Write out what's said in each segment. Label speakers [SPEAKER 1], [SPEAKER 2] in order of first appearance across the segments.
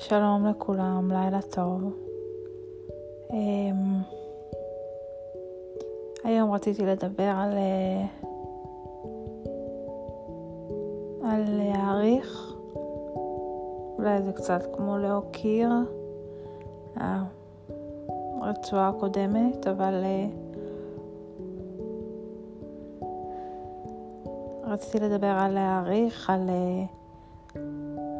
[SPEAKER 1] שלום לכולם, לילה טוב. אמ, היום רציתי לדבר על, אה, על להעריך, אולי זה קצת כמו להוקיר, הרצועה הקודמת, אבל אה, רציתי לדבר על להעריך, על...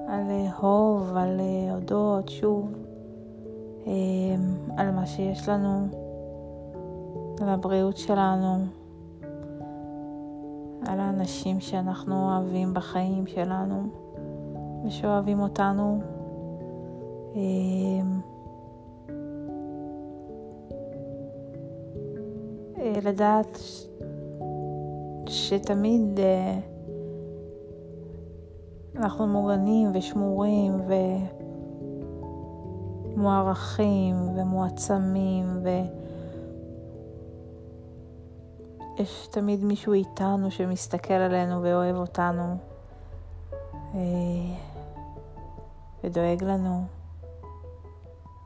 [SPEAKER 1] אה, על לאהוב, על להודות שוב, אמ, על מה שיש לנו, על הבריאות שלנו, על האנשים שאנחנו אוהבים בחיים שלנו ושאוהבים אותנו. לדעת שתמיד אה, אנחנו מוגנים ושמורים ומוערכים ומועצמים ויש תמיד מישהו איתנו שמסתכל עלינו ואוהב אותנו אה, ודואג לנו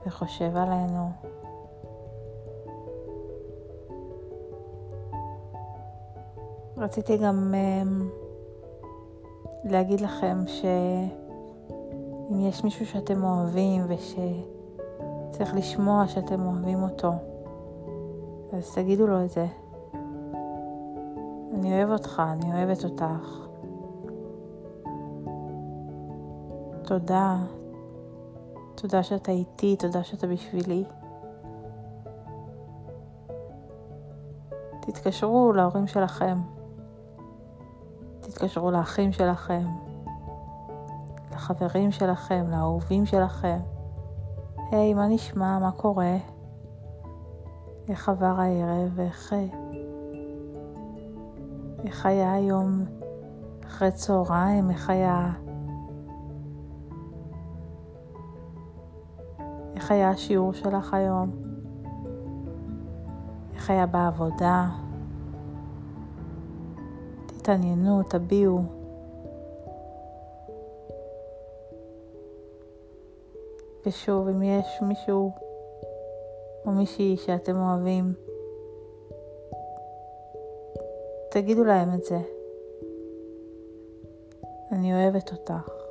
[SPEAKER 1] וחושב עלינו. רציתי גם אה, להגיד לכם שאם יש מישהו שאתם אוהבים ושצריך לשמוע שאתם אוהבים אותו, אז תגידו לו את זה. אני אוהב אותך, אני אוהבת אותך. תודה. תודה שאתה איתי, תודה שאתה בשבילי. תתקשרו להורים שלכם. תתקשרו לאחים שלכם, לחברים שלכם, לאהובים שלכם. היי, hey, מה נשמע? מה קורה? איך עבר הערב? איך... איך היה היום אחרי צהריים? איך היה... איך היה השיעור שלך היום? איך היה בעבודה? תתעניינו, תביעו. ושוב, אם יש מישהו או מישהי שאתם אוהבים, תגידו להם את זה. אני אוהבת אותך.